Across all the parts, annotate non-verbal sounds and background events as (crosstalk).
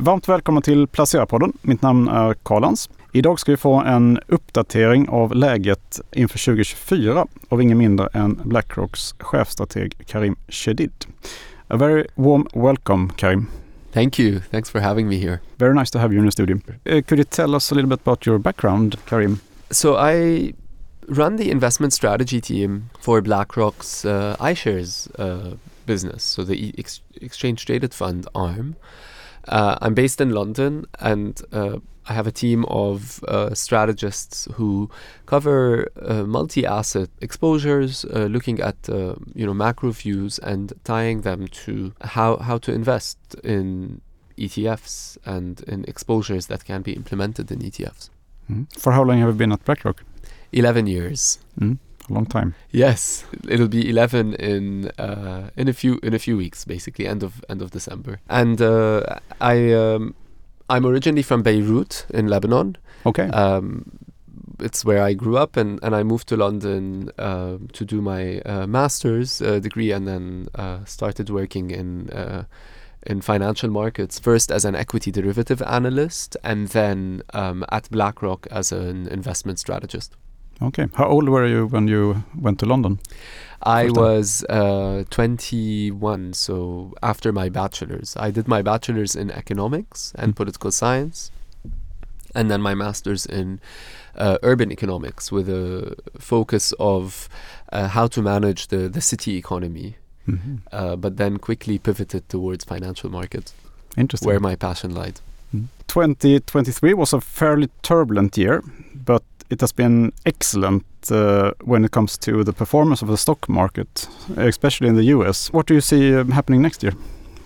Varmt välkomna till Placera-podden. Mitt namn är Karl Lans. Idag ska vi få en uppdatering av läget inför 2024 av ingen mindre än Blackrocks chefstrateg Karim Shedid. A very warm welcome, Karim. Thank you. Thanks for having me here. Very nice to have you in the studio. Uh, could you tell us a little bit about your background, Karim? So I run the investment strategy team for BlackRock's uh, iShares uh, business, so the ex- exchange traded fund arm. Uh, I'm based in London, and uh, I have a team of uh, strategists who cover uh, multi-asset exposures, uh, looking at uh, you know macro views and tying them to how how to invest in ETFs and in exposures that can be implemented in ETFs. Mm. For how long have you been at BlackRock? Eleven years. Mm. A long time. Yes, it'll be eleven in uh, in a few in a few weeks, basically end of end of December. And uh, I um, I'm originally from Beirut in Lebanon. Okay. Um, it's where I grew up, and, and I moved to London uh, to do my uh, master's uh, degree, and then uh, started working in uh, in financial markets. First as an equity derivative analyst, and then um, at BlackRock as an investment strategist. Okay. How old were you when you went to London? I was uh, 21, so after my bachelor's. I did my bachelor's in economics and Mm. political science, and then my master's in uh, urban economics with a focus of uh, how to manage the, the city economy, Mhm. uh, but then quickly pivoted towards financial markets, Interesting. where my passion lied. 2023 was a fairly turbulent year, it has been excellent uh, when it comes to the performance of the stock market, especially in the US. What do you see um, happening next year?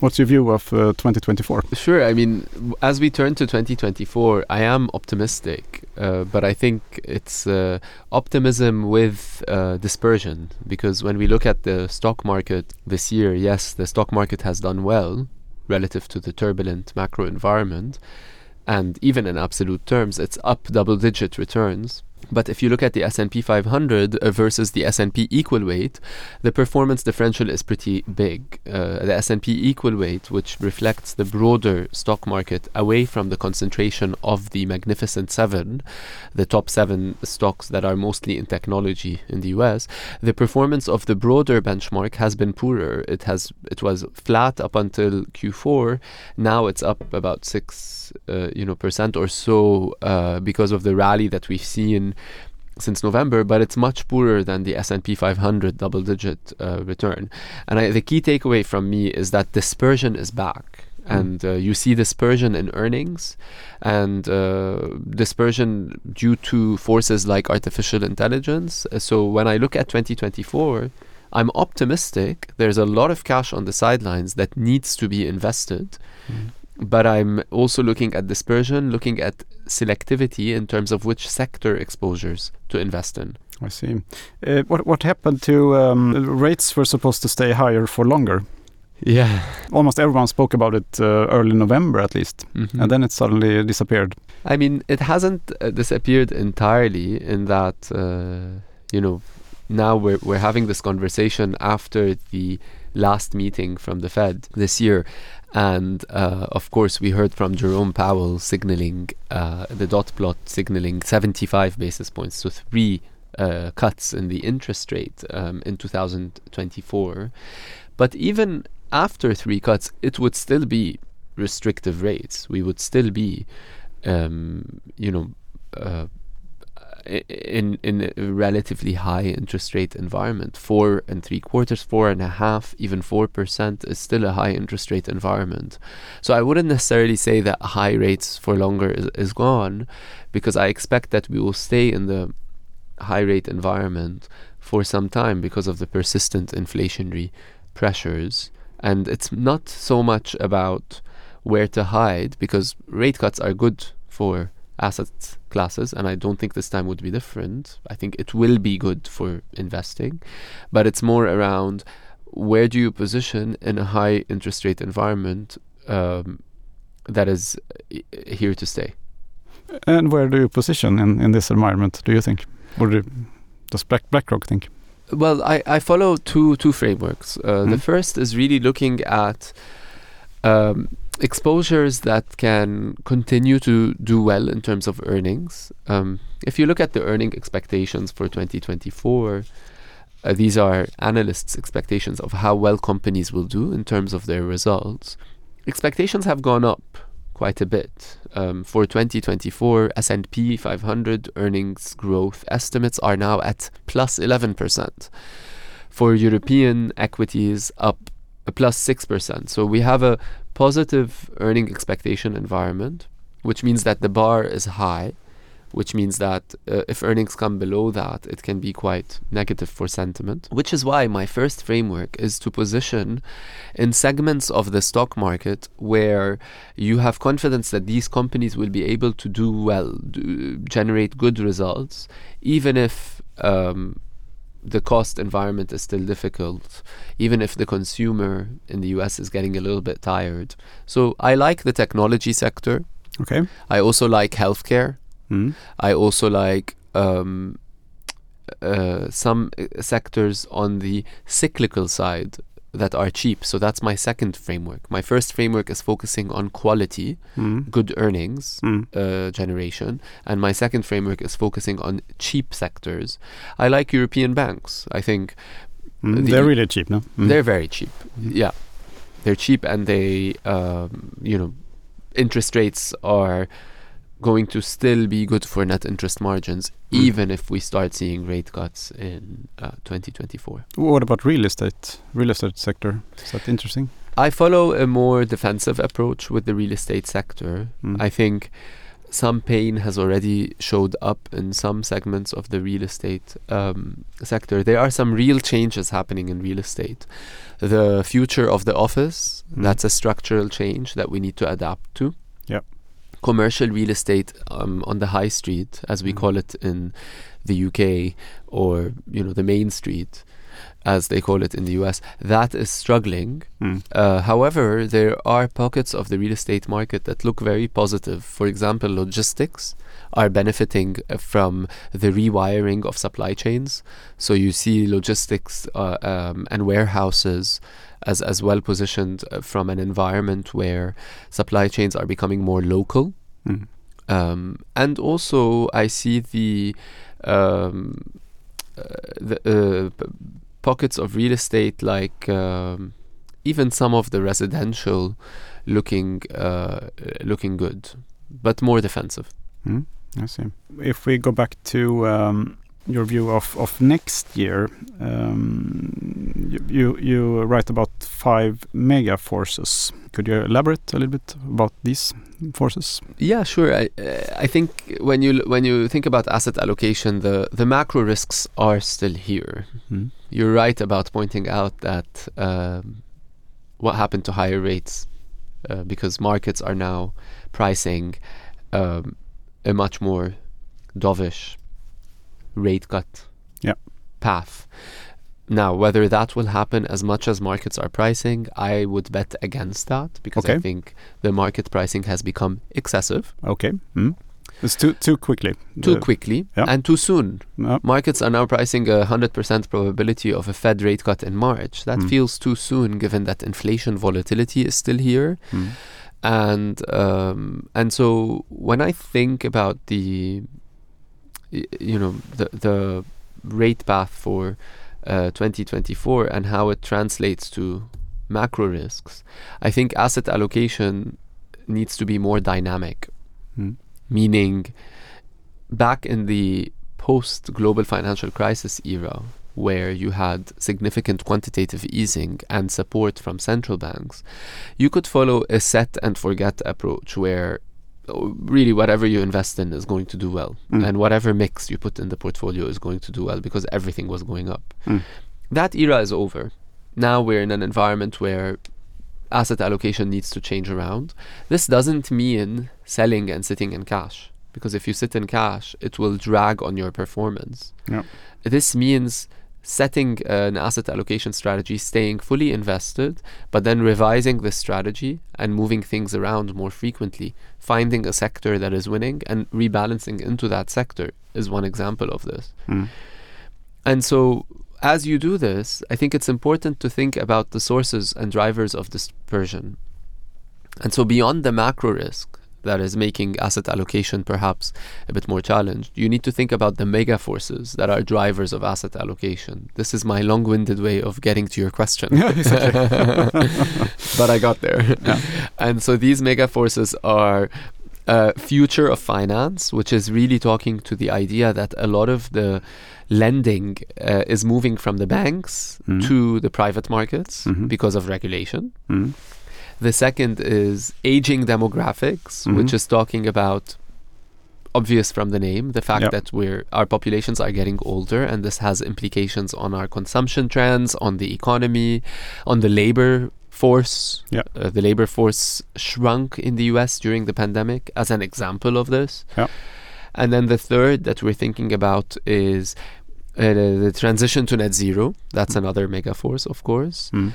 What's your view of uh, 2024? Sure. I mean, as we turn to 2024, I am optimistic, uh, but I think it's uh, optimism with uh, dispersion because when we look at the stock market this year, yes, the stock market has done well relative to the turbulent macro environment, and even in absolute terms, it's up double-digit returns. But if you look at the S&P 500 uh, versus the S&P equal weight, the performance differential is pretty big. Uh, the S&P equal weight, which reflects the broader stock market away from the concentration of the Magnificent Seven, the top seven stocks that are mostly in technology in the US, the performance of the broader benchmark has been poorer. It has it was flat up until Q4. Now it's up about six, uh, you know, percent or so uh, because of the rally that we've seen since November, but it's much poorer than the S&P 500 double-digit uh, return. And I, the key takeaway from me is that dispersion is back. Mm. And uh, you see dispersion in earnings and uh, dispersion due to forces like artificial intelligence. So when I look at 2024, I'm optimistic. There's a lot of cash on the sidelines that needs to be invested but I'm also looking at dispersion, looking at selectivity in terms of which sector exposures to invest in. I see. Uh, what what happened to um, rates? Were supposed to stay higher for longer. Yeah. Almost everyone spoke about it uh, early November, at least, Mm-hmm. and then it suddenly disappeared. I mean, it hasn't uh, disappeared entirely in that, uh, you know, now we're, we're having this conversation after the last meeting from the Fed this year. And uh, of course, we heard from Jerome Powell signaling uh, the dot plot signaling 75 basis points, so three uh, cuts in the interest rate um, in 2024. But even after three cuts, it would still be restrictive rates. We would still be, um, you know, uh, in in a relatively high interest rate environment. Four and three quarters, four and a half, even four percent is still a high interest rate environment. So I wouldn't necessarily say that high rates for longer is, is gone, because I expect that we will stay in the high rate environment for some time because of the persistent inflationary pressures. And it's not so much about where to hide because rate cuts are good for asset classes and I don't think this time would be different. I think it will be good for investing, but it's more around where do you position in a high interest rate environment um, that is here to stay. And where do you position in, in this environment? Do you think, or do, does Black BlackRock think? Well, I, I follow two two frameworks. Uh, The Mm. first is really looking at um, exposures that can continue to do well in terms of earnings. Um, if you look at the earning expectations for 2024, uh, these are analysts' expectations of how well companies will do in terms of their results. Expectations have gone up quite a bit. Um, for 2024, S&P 500 earnings growth estimates are now at plus 11%. For European equities, up plus 6%. So we have a positive earning expectation environment, which means that the bar is high, which means that uh, if earnings come below that, it can be quite negative for sentiment. Which is why my first framework is to position in segments of the stock market where you have confidence that these companies will be able to do well, do, generate good results, even if um, the cost environment is still difficult, even if the consumer in the US is getting a little bit tired. So I like the technology sector. Okay. I also like healthcare. Mm. I also like um, uh, some uh, sectors on the cyclical side that are cheap. So that's my second framework. My first framework is focusing on quality, Mm. good earnings Mm. uh, generation, and my second framework is focusing on cheap sectors. I like European banks. I think Mm. The- They're really cheap, no? Mm. they're very cheap. Mhm. Yeah, they're cheap, and they, um, you know, interest rates are going to still be good for net interest margins, Mm. even if we start seeing rate cuts in uh, 2024. What about real estate? Real estate sector is that interesting? I follow a more defensive approach with the real estate sector. Mm. I think some pain has already showed up in some segments of the real estate um, sector. There are some real changes happening in real estate. The future of the office, Mm. that's a structural change that we need to adapt to. Yep. Commercial real estate um, on the high street, as we Mm. call it in the UK, or you know the main street, as they call it in the US, that is struggling. Mm. Uh, however, there are pockets of the real estate market that look very positive. For example, logistics are benefiting from the rewiring of supply chains. So you see logistics uh, um, and warehouses as, as well positioned uh, from an environment where supply chains are becoming more local. Mm. Um, and also, I see the um, uh, the uh, pockets of real estate, like um, even some of the residential, looking uh, looking good, but more defensive. Mm. I see. If we go back to um, your view of, of next year, um, you, you you write about five mega forces. Could you elaborate a little bit about these forces? Yeah, sure. I I think when you when you think about asset allocation, the the macro risks are still here. Mm. You're right about pointing out that um, what happened to higher rates uh, because markets are now pricing um, a much more dovish rate cut Yeah. path. Now, whether that will happen as much as markets are pricing, I would bet against that because I think the market pricing has become excessive Okay. Mm. It's too too quickly. too Uh, quickly yeah. and too soon. no. Markets are now pricing a 100% probability of a Fed rate cut in March. That Mm. feels too soon given that inflation volatility is still here. Mm. And um, and so when I think about the you know the the rate path for uh, 2024 and how it translates to macro risks, I think asset allocation needs to be more dynamic Mm. meaning back in the post global financial crisis era where you had significant quantitative easing and support from central banks you could follow a set and forget approach where really whatever you invest in is going to do well Mm. and whatever mix you put in the portfolio is going to do well because everything was going up Mm. that era is over now we're in an environment where asset allocation needs to change around this doesn't mean selling and sitting in cash because if you sit in cash, it will drag on your performance. Yeah. This means setting an asset allocation strategy, staying fully invested, but then revising the strategy and moving things around more frequently. Finding a sector that is winning and rebalancing into that sector is one example of this. Mm. And so, as you do this, I think it's important to think about the sources and drivers of dispersion. And so, beyond the macro risk that is making asset allocation perhaps a bit more challenged, you need to think about the mega forces that are drivers of asset allocation. This is my long winded way of getting to your question. (laughs) Yeah, exactly. (laughs) but I got there. Yeah. And so, these mega forces are. Uh, future of finance, which is really talking to the idea that a lot of the lending uh, is moving from the banks Mm. to the private markets Mhm. because of regulation. Mm. The second is aging demographics, Mhm. which is talking about obvious from the name the fact Yep. that we're our populations are getting older and this has implications on our consumption trends on the economy on the labor force Yep. uh, the labor force shrunk in the US during the pandemic as an example of this Yep. and then the third that we're thinking about is uh, the transition to net zero that's another mega force of course Mm.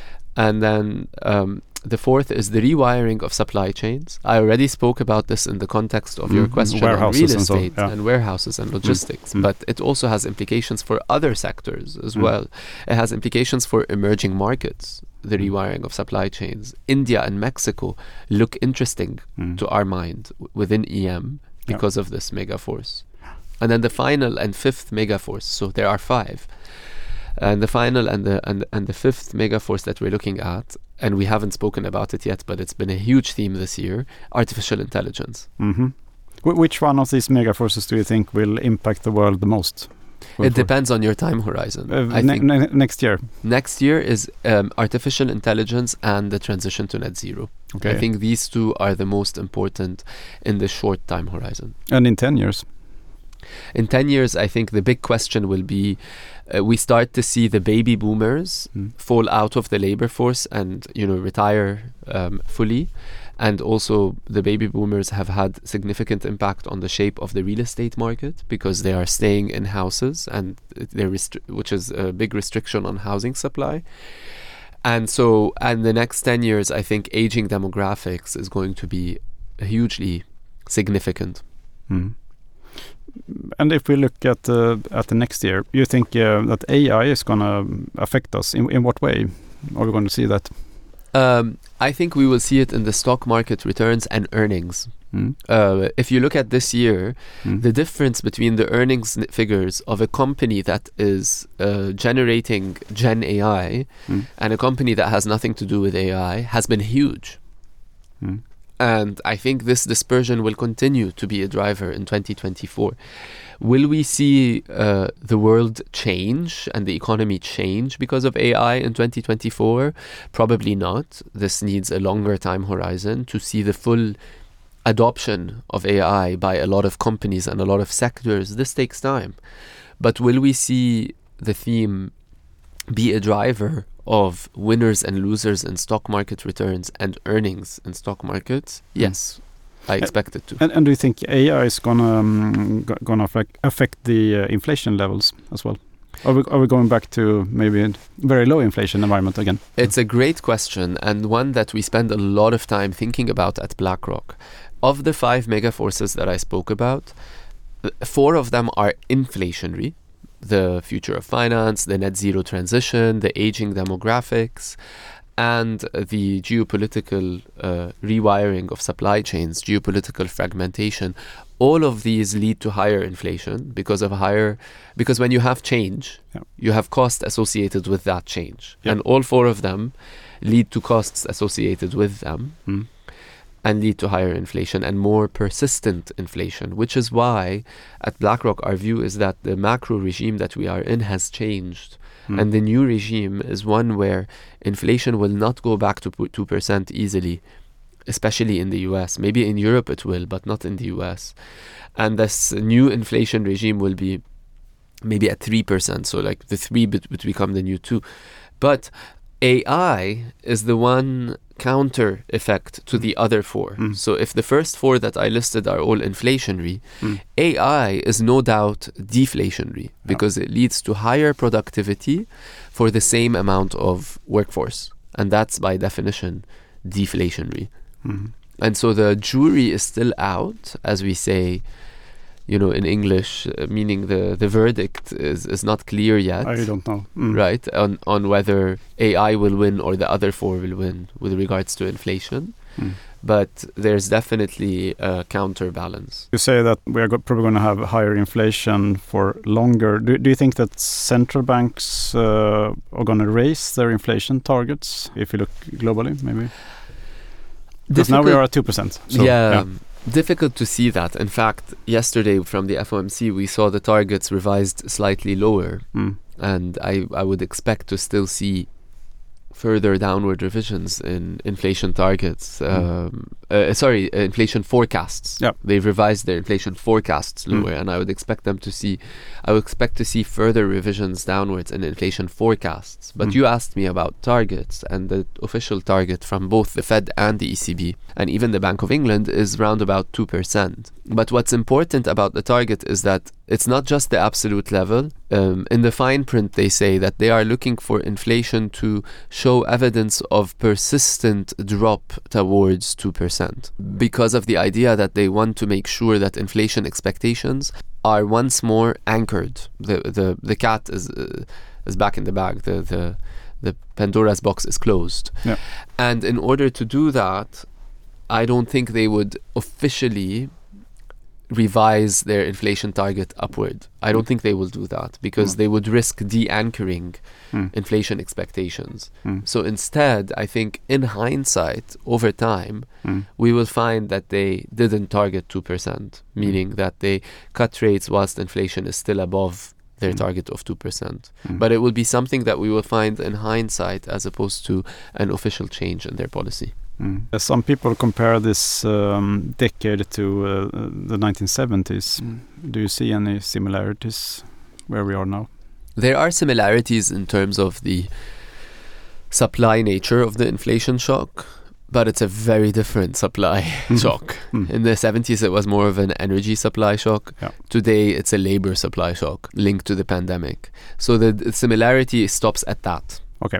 and then um, the fourth is the rewiring of supply chains. I already spoke about this in the context of your Mhm, question on real and so, estate yeah. and warehouses and logistics, mm. but it also has implications for other sectors as Mm. well. It has implications for emerging markets, the Mm. rewiring of supply chains. India and Mexico look interesting Mm. to our mind w- within EM Yeah. because of this mega force. And then the final and fifth mega force, so there are five. And the final and the and, and the fifth mega force that we're looking at, and we haven't spoken about it yet, but it's been a huge theme this year, artificial intelligence. Mhm. Wh- which one of these mega forces do you think will impact the world the most? It depends on your time horizon. Uh, I ne- think ne- next year. next year is um, artificial intelligence and the transition to net zero. Okay. I think these two are the most important in the short time horizon. and in 10 years. In 10 years, I think the big question will be uh, we start to see the baby boomers Mm. fall out of the labor force and you know retire um, fully and also the baby boomers have had significant impact on the shape of the real estate market because they are staying in houses and they're restri- which is a big restriction on housing supply and so and the next 10 years i think aging demographics is going to be hugely significant Mm. And if we look at uh, at the next year, you think uh, that AI is going to affect us? In, in what way are we going to see that? Um, I think we will see it in the stock market returns and earnings. Mm. Uh, if you look at this year, Mm. the difference between the earnings figures of a company that is uh, generating Gen AI Mm. and a company that has nothing to do with AI has been huge. And I think this dispersion will continue to be a driver in 2024. Will we see uh, the world change and the economy change because of AI in 2024? Probably not. This needs a longer time horizon to see the full adoption of AI by a lot of companies and a lot of sectors. This takes time. But will we see the theme be a driver of winners and losers in stock market returns and earnings in stock markets? Yes, I expect it to. And, and do you think AI is going to um, gonna affect, affect the uh, inflation levels as well? Are we, are we going back to maybe a very low inflation environment again? It's a great question and one that we spend a lot of time thinking about at BlackRock. Of the five mega forces that I spoke about, four of them are inflationary the future of finance, the net zero transition, the aging demographics, and the geopolitical uh, rewiring of supply chains, geopolitical fragmentation. All of these lead to higher inflation because of higher, because when you have change, Yeah. you have cost associated with that change. Yeah. And all four of them lead to costs associated with them Mm. And lead to higher inflation and more persistent inflation, which is why at BlackRock our view is that the macro regime that we are in has changed. Mm. And the new regime is one where inflation will not go back to 2% easily, especially in the US. Maybe in Europe it will, but not in the US. And this new inflation regime will be maybe at 3%. So, like the 3 bit would become the new 2. But AI is the one counter effect to the other four. Mm. So, if the first four that I listed are all inflationary, Mm. AI is no doubt deflationary because it leads to higher productivity for the same amount of workforce. And that's by definition deflationary. Mhm. And so the jury is still out, as we say, you know, in English, uh, meaning the, the verdict is, is not clear yet I don't know. Mm. right on on whether AI will win or the other four will win with regards to inflation. Mm. but there's definitely a counterbalance. You say that we are go- probably going to have higher inflation for longer. Do, do you think that central banks uh, are going to raise their inflation targets if you look globally, maybe? Because now we are at 2%. So, yeah, difficult to see that. In fact, yesterday from the FOMC, we saw the targets revised slightly lower, Mm. and I, I would expect to still see further downward revisions in inflation targets. Mm. Um, uh, sorry, uh, inflation forecasts. Yep. They've revised their inflation forecasts Mm. lower, and I would expect them to see. I would expect to see further revisions downwards in inflation forecasts. But Mm. you asked me about targets, and the official target from both the Fed and the ECB, and even the Bank of England, is round about two percent. But what's important about the target is that it's not just the absolute level. Um, in the fine print, they say that they are looking for inflation to show evidence of persistent drop towards 2% because of the idea that they want to make sure that inflation expectations are once more anchored. The, the, the cat is, uh, is back in the bag. The, the, the Pandora's box is closed. Yeah. And in order to do that, I don't think they would officially revise their inflation target upward. I don't think they will do that because Mm. they would risk de-anchoring Mm. inflation expectations. Mm. So instead, I think in hindsight, over time, Mm. we will find that they didn't target 2%, meaning that they cut rates whilst inflation is still above their Mm. target of 2%. Mm. But it will be something that we will find in hindsight as opposed to an official change in their policy. Mm. Uh, Some people compare this um, decade to uh, the 1970s. Do you see any similarities where we are now? There are similarities in terms of the supply nature of the inflation shock, but it's a very different supply Mhm. (laughs) shock. Mm. In the 70s, it was more of an energy supply shock. Yeah. Today, it's a labor supply shock linked to the pandemic. So the, the similarity stops at that. Okay.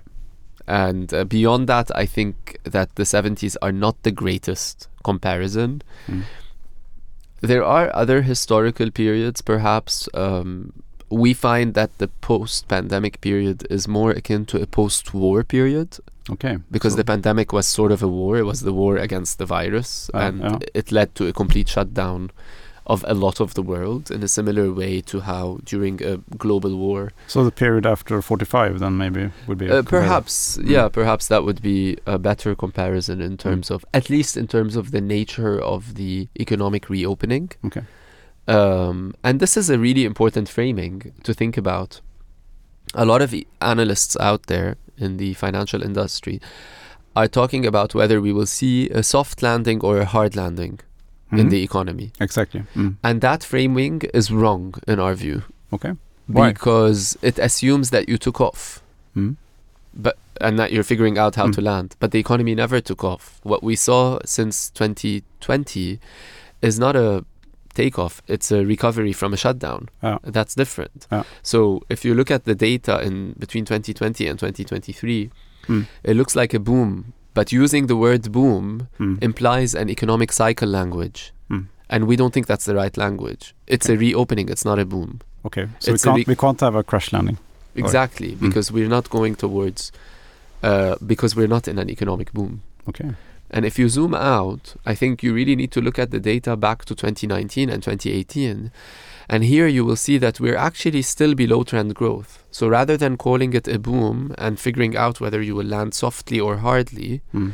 And uh, beyond that, I think that the 70s are not the greatest comparison. Mm. There are other historical periods, perhaps. Um, we find that the post pandemic period is more akin to a post war period Okay. because So- the pandemic was sort of a war. It was the war against the virus, Ah, and it led to a complete shutdown of a lot of the world in a similar way to how during a global war. So the period after 45 then maybe would be a Uh, perhaps, Mm. yeah, perhaps that would be a better comparison in terms of, at least in terms of the nature of the economic reopening. Okay. Um, and this is a really important framing to think about. A lot of e- analysts out there in the financial industry are talking about whether we will see a soft landing or a hard landing in Mhm. the economy. Exactly. Mm. And that framing is wrong in our view Okay. Why? because it assumes that you took off Mm. but and that you're figuring out how Mm. to land. But the economy never took off. What we saw since 2020 is not a takeoff; it's a recovery from a shutdown. That's different. So if you look at the data in between 2020 and 2023, Mm. it looks like a boom. But using the word boom Mm. implies an economic cycle language. Mm. And we don't think that's the right language. It's a reopening, it's not a boom. Okay. So we It's a can't we can't have a crash landing. Exactly, Mm. because we're not going towards, uh, because we're not in an economic boom. Okay. And if you zoom out, I think you really need to look at the data back to 2019 and 2018. And here you will see that we're actually still below trend growth. So rather than calling it a boom and figuring out whether you will land softly or hardly, Mm.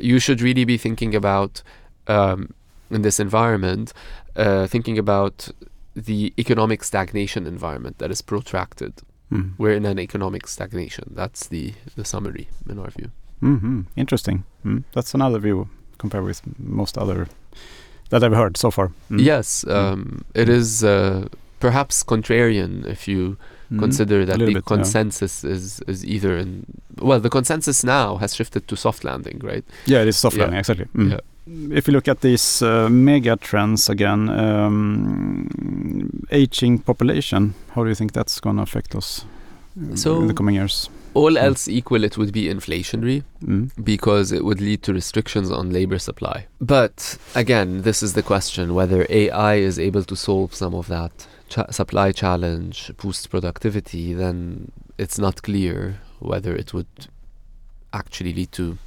you should really be thinking about, um, in this environment, uh, thinking about the economic stagnation environment that is protracted. Mm. We're in an economic stagnation. That's the, the summary in our view. hmm Interesting. Mm. That's another view compared with most other that I've heard so far. Mm. Yes, um, it is uh, perhaps contrarian if you Mm. consider that the bit, yeah. consensus is, is either in. Well, the consensus now has shifted to soft landing, right? Yeah, it is soft Yeah. landing, exactly. Mm. Yeah. If you look at these uh, mega trends again, um, aging population, how do you think that's going to affect us uh, So- in the coming years? All Mm. else equal, it would be inflationary Mm. because it would lead to restrictions on labor supply. But again, this is the question whether AI is able to solve some of that cha- supply challenge, boost productivity, then it's not clear whether it would actually lead to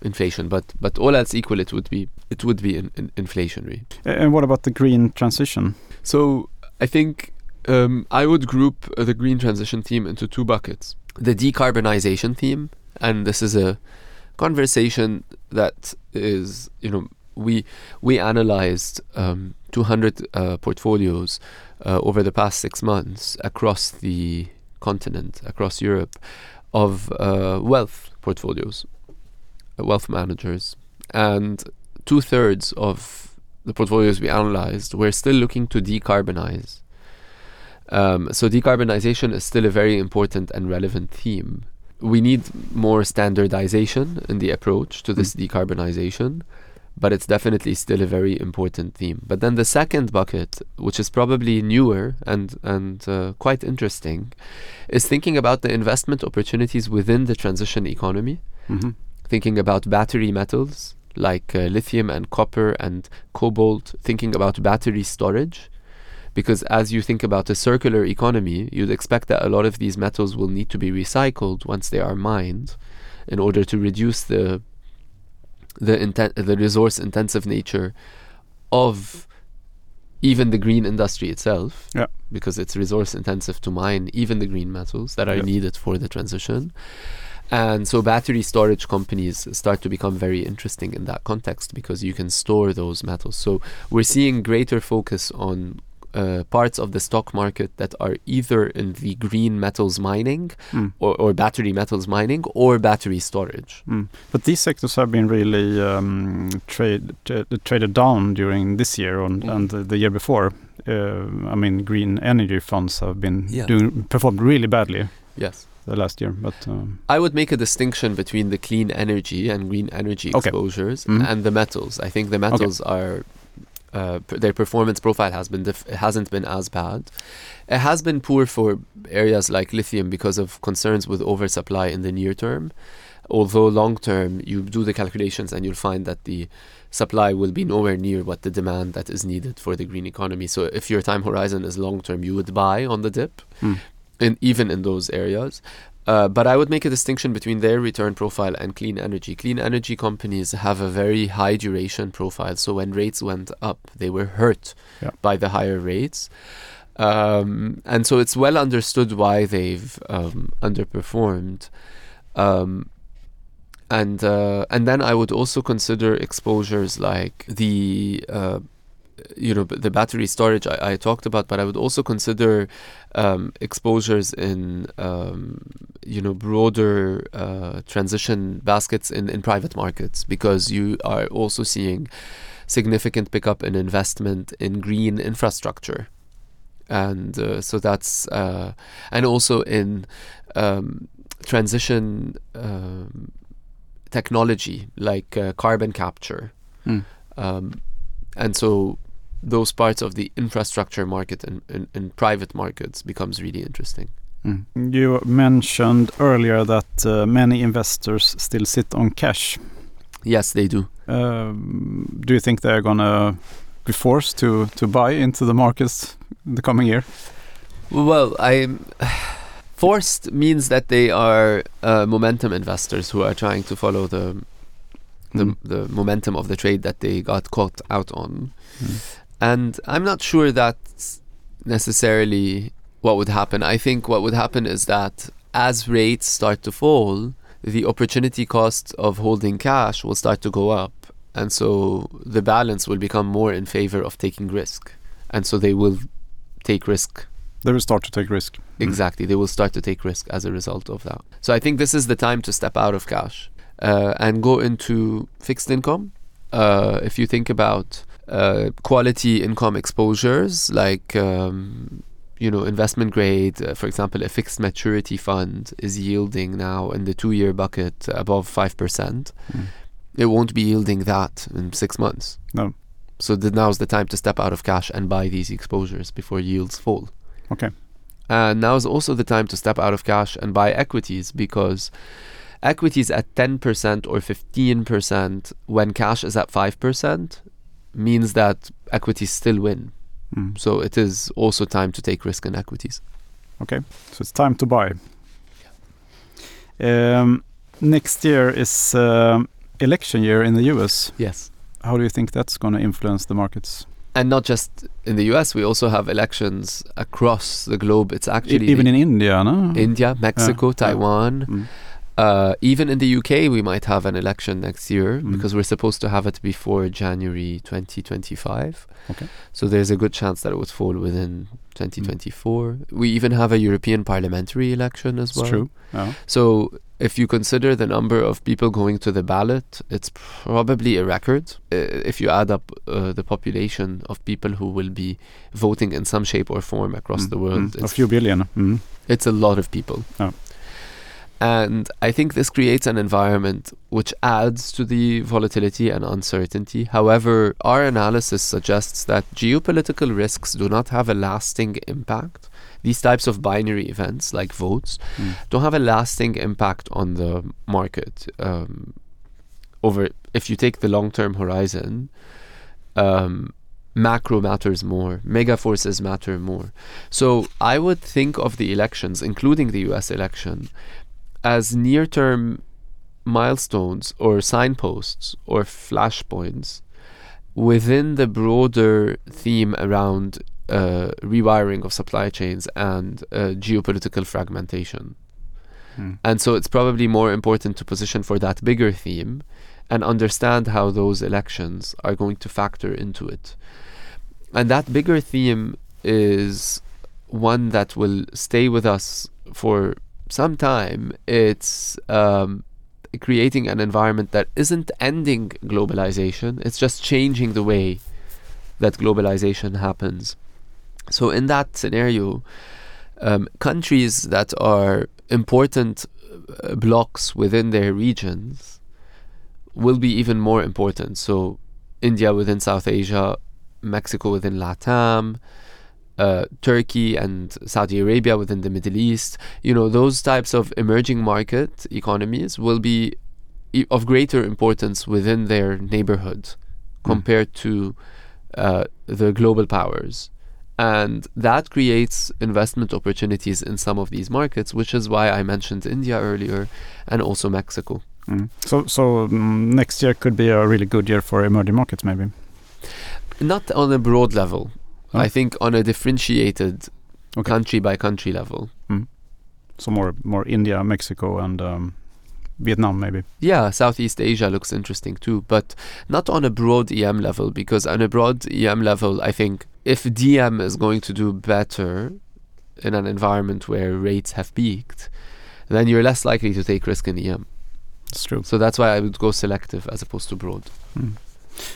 inflation. But but all else equal, it would be it would be in, in inflationary. And what about the green transition? So I think um, I would group uh, the green transition theme into two buckets: the decarbonization theme, and this is a conversation that is you know we we analyzed um, 200 uh, portfolios uh, over the past six months across the continent, across Europe, of uh, wealth portfolios, uh, wealth managers, and two thirds of the portfolios we analyzed were still looking to decarbonize. Um, so decarbonization is still a very important and relevant theme. We need more standardization in the approach to this decarbonization but it's definitely still a very important theme. But then the second bucket, which is probably newer and and uh, quite interesting, is thinking about the investment opportunities within the transition economy. Mm-hmm. Thinking about battery metals like uh, lithium and copper and cobalt. Thinking about battery storage. Because as you think about a circular economy, you'd expect that a lot of these metals will need to be recycled once they are mined in order to reduce the the inten- the resource intensive nature of even the green industry itself Yeah. because it's resource intensive to mine even the green metals that are Yeah. needed for the transition and so battery storage companies start to become very interesting in that context because you can store those metals so we're seeing greater focus on uh, parts of the stock market that are either in the green metals mining Mm. or, or battery metals mining or battery storage Mm. But these sectors have been really um, trade, tra- traded down during this year and, Mm. and the, the year before. Uh, I mean, green energy funds have been Yeah. doing performed really badly yes the last year. But um, I would make a distinction between the clean energy and green energy Okay. exposures Mhm. and the metals. I think the metals are uh, their performance profile has been dif- hasn't been as bad. It has been poor for areas like lithium because of concerns with oversupply in the near term. Although long term, you do the calculations and you'll find that the supply will be nowhere near what the demand that is needed for the green economy. So if your time horizon is long term, you would buy on the dip mm. in even in those areas. Uh, but I would make a distinction between their return profile and clean energy. Clean energy companies have a very high duration profile. So when rates went up, they were hurt Yeah. by the higher rates. Um, and so it's well understood why they've um, underperformed. Um, and uh, and then I would also consider exposures like the uh, you know the battery storage I, I talked about, but I would also consider um, exposures in um, you know broader uh, transition baskets in, in private markets because you are also seeing significant pickup in investment in green infrastructure, and uh, so that's uh, and also in um, transition um, technology like uh, carbon capture, Mm. um, and so those parts of the infrastructure market and in, in, private markets becomes really interesting. Mm. You mentioned earlier that uh, many investors still sit on cash. Yes, they do. Um, do you think they're gonna be forced to to buy into the markets in the coming year? Well, I'm (sighs) forced means that they are uh, momentum investors who are trying to follow the the, Mm. the momentum of the trade that they got caught out on. Mm. And I'm not sure that's necessarily what would happen. I think what would happen is that as rates start to fall, the opportunity cost of holding cash will start to go up. And so the balance will become more in favor of taking risk. And so they will take risk They will start to take risk. Mm. Exactly. They will start to take risk as a result of that. So I think this is the time to step out of cash uh, and go into fixed income. Uh, if you think about uh, quality income exposures like um, you know investment grade, uh, for example, a fixed maturity fund is yielding now in the two-year bucket above five percent. Mm. It won't be yielding that in six months. No. So the, now's the time to step out of cash and buy these exposures before yields fall. Okay. And now is also the time to step out of cash and buy equities because equities at 10% or 15% when cash is at 5% means that equities still win. Mm. So it is also time to take risk in equities. Okay. So it's time to buy. Um, next year is uh, election year in the US. Yes. How do you think that's going to influence the markets? And not just in the US, we also have elections across the globe. It's actually even in India, no? India, Mexico, yeah. Taiwan. Mm. Uh, even in the UK, we might have an election next year Mm. because we're supposed to have it before January 2025. Okay. So there's a good chance that it would fall within 2024. We even have a European parliamentary election as It's well. true. Yeah. So if you consider the number of people going to the ballot, it's probably a record. Uh, if you add up uh, the population of people who will be voting in some shape or form across Mm, the world, mm. A few billion. Mm. it's a lot of people. Oh. And I think this creates an environment which adds to the volatility and uncertainty. However, our analysis suggests that geopolitical risks do not have a lasting impact. These types of binary events, like votes, Mm. don't have a lasting impact on the market. Um, over, if you take the long-term horizon, um, macro matters more, mega forces matter more. So I would think of the elections, including the U.S. election, as near-term milestones or signposts or flashpoints within the broader theme around uh, rewiring of supply chains and uh, geopolitical fragmentation. Mm. And so it's probably more important to position for that bigger theme and understand how those elections are going to factor into it. And that bigger theme is one that will stay with us for some time. It's um, creating an environment that isn't ending globalization, it's just changing the way that globalization happens. So, in that scenario, um, countries that are important uh, blocks within their regions will be even more important. So, India within South Asia, Mexico within LATAM, uh, Turkey and Saudi Arabia within the Middle East, you know, those types of emerging market economies will be e- of greater importance within their neighborhood compared to uh, the global powers. And that creates investment opportunities in some of these markets, which is why I mentioned India earlier and also Mexico. Mm. So, so mm, next year could be a really good year for emerging markets, maybe. Not on a broad level, I think on a differentiated Okay. country by country level. So more, more India, Mexico, and um, Vietnam, maybe. Yeah, Southeast Asia looks interesting too, but not on a broad EM level because on a broad EM level, I think if DM is going to do better in an environment where rates have peaked, then you're less likely to take risk in EM. It's true. So that's why I would go selective as opposed to broad. Mm.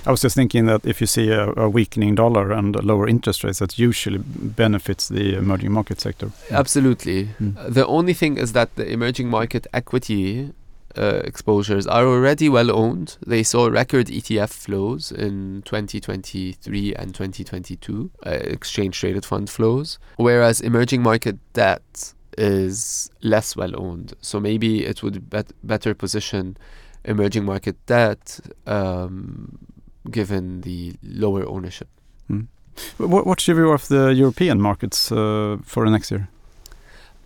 I was just thinking that if you see a, a weakening dollar and lower interest rates, that usually benefits the emerging market sector. Absolutely. Mm. The only thing is that the emerging market equity uh, exposures are already well owned. They saw record ETF flows in 2023 and 2022, uh, exchange traded fund flows, whereas emerging market debt is less well owned. So maybe it would bet- better position emerging market debt um, given the lower ownership. What, what's your view of the European markets uh, for the next year?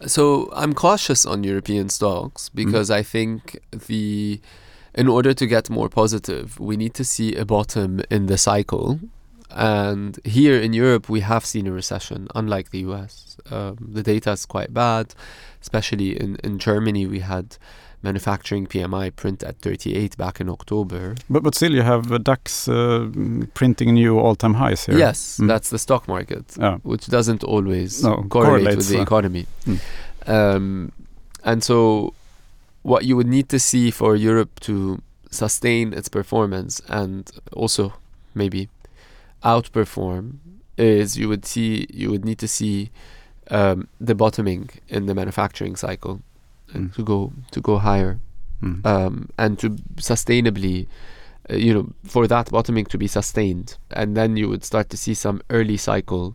So I'm cautious on European stocks because I think the in order to get more positive, we need to see a bottom in the cycle. And here in Europe, we have seen a recession, unlike the US. Um, the data is quite bad, especially in, in Germany. We had manufacturing PMI print at 38 back in October. But but still, you have uh, DAX uh, printing new all-time highs here. Yes, Mm. that's the stock market. Yeah. which doesn't always No, correlate with the uh, economy. mm. Um, and so, what you would need to see for Europe to sustain its performance and also maybe outperform is you would see you would need to see um, the bottoming in the manufacturing cycle Mm. to go to go higher Mm. um, and to sustainably, uh, you know, for that bottoming to be sustained. And then you would start to see some early cycle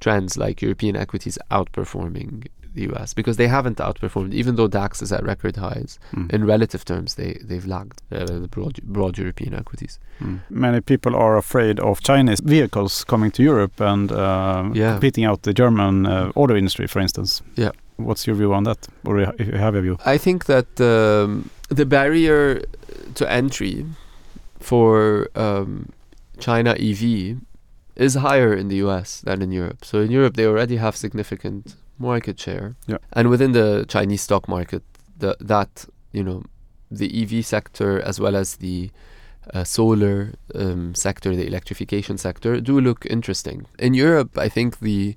trends like European equities outperforming the US because they haven't outperformed, even though DAX is at record highs. Mm. In relative terms, they, they've lagged uh, the broad, broad European equities. Mm. Many people are afraid of Chinese vehicles coming to Europe and uh, Yeah. competing out the German uh, auto industry, for instance. Yeah. What's your view on that, or if you have a view? I think that um, the barrier to entry for um, China EV is higher in the US than in Europe. So in Europe, they already have significant market share. Yeah. And within the Chinese stock market, the, that, you know, the EV sector as well as the uh, solar um, sector, the electrification sector, do look interesting. In Europe, I think the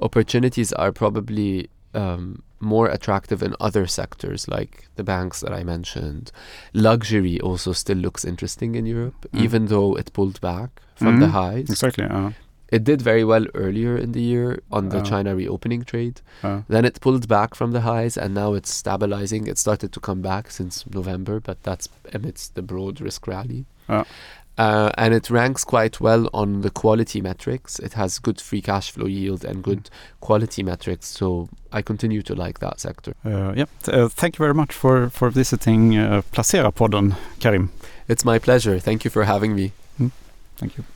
opportunities are probably um, more attractive in other sectors like the banks that I mentioned. Luxury also still looks interesting in Europe, Mm. even though it pulled back from the Mhm. highs. Exactly. Uh, It did very well earlier in the year on the Oh. China reopening trade. uh, Then it pulled back from the highs and now it's stabilizing. It started to come back since November, but that's amidst the broad risk rally. Uh, and it ranks quite well on the quality metrics. It has good free cash flow yield and good quality metrics. So I continue to like that sector. uh, yeah. Uh, thank you very much for for visiting uh, Placera podden, Karim. It's my pleasure. Thank you for having me. Thank you.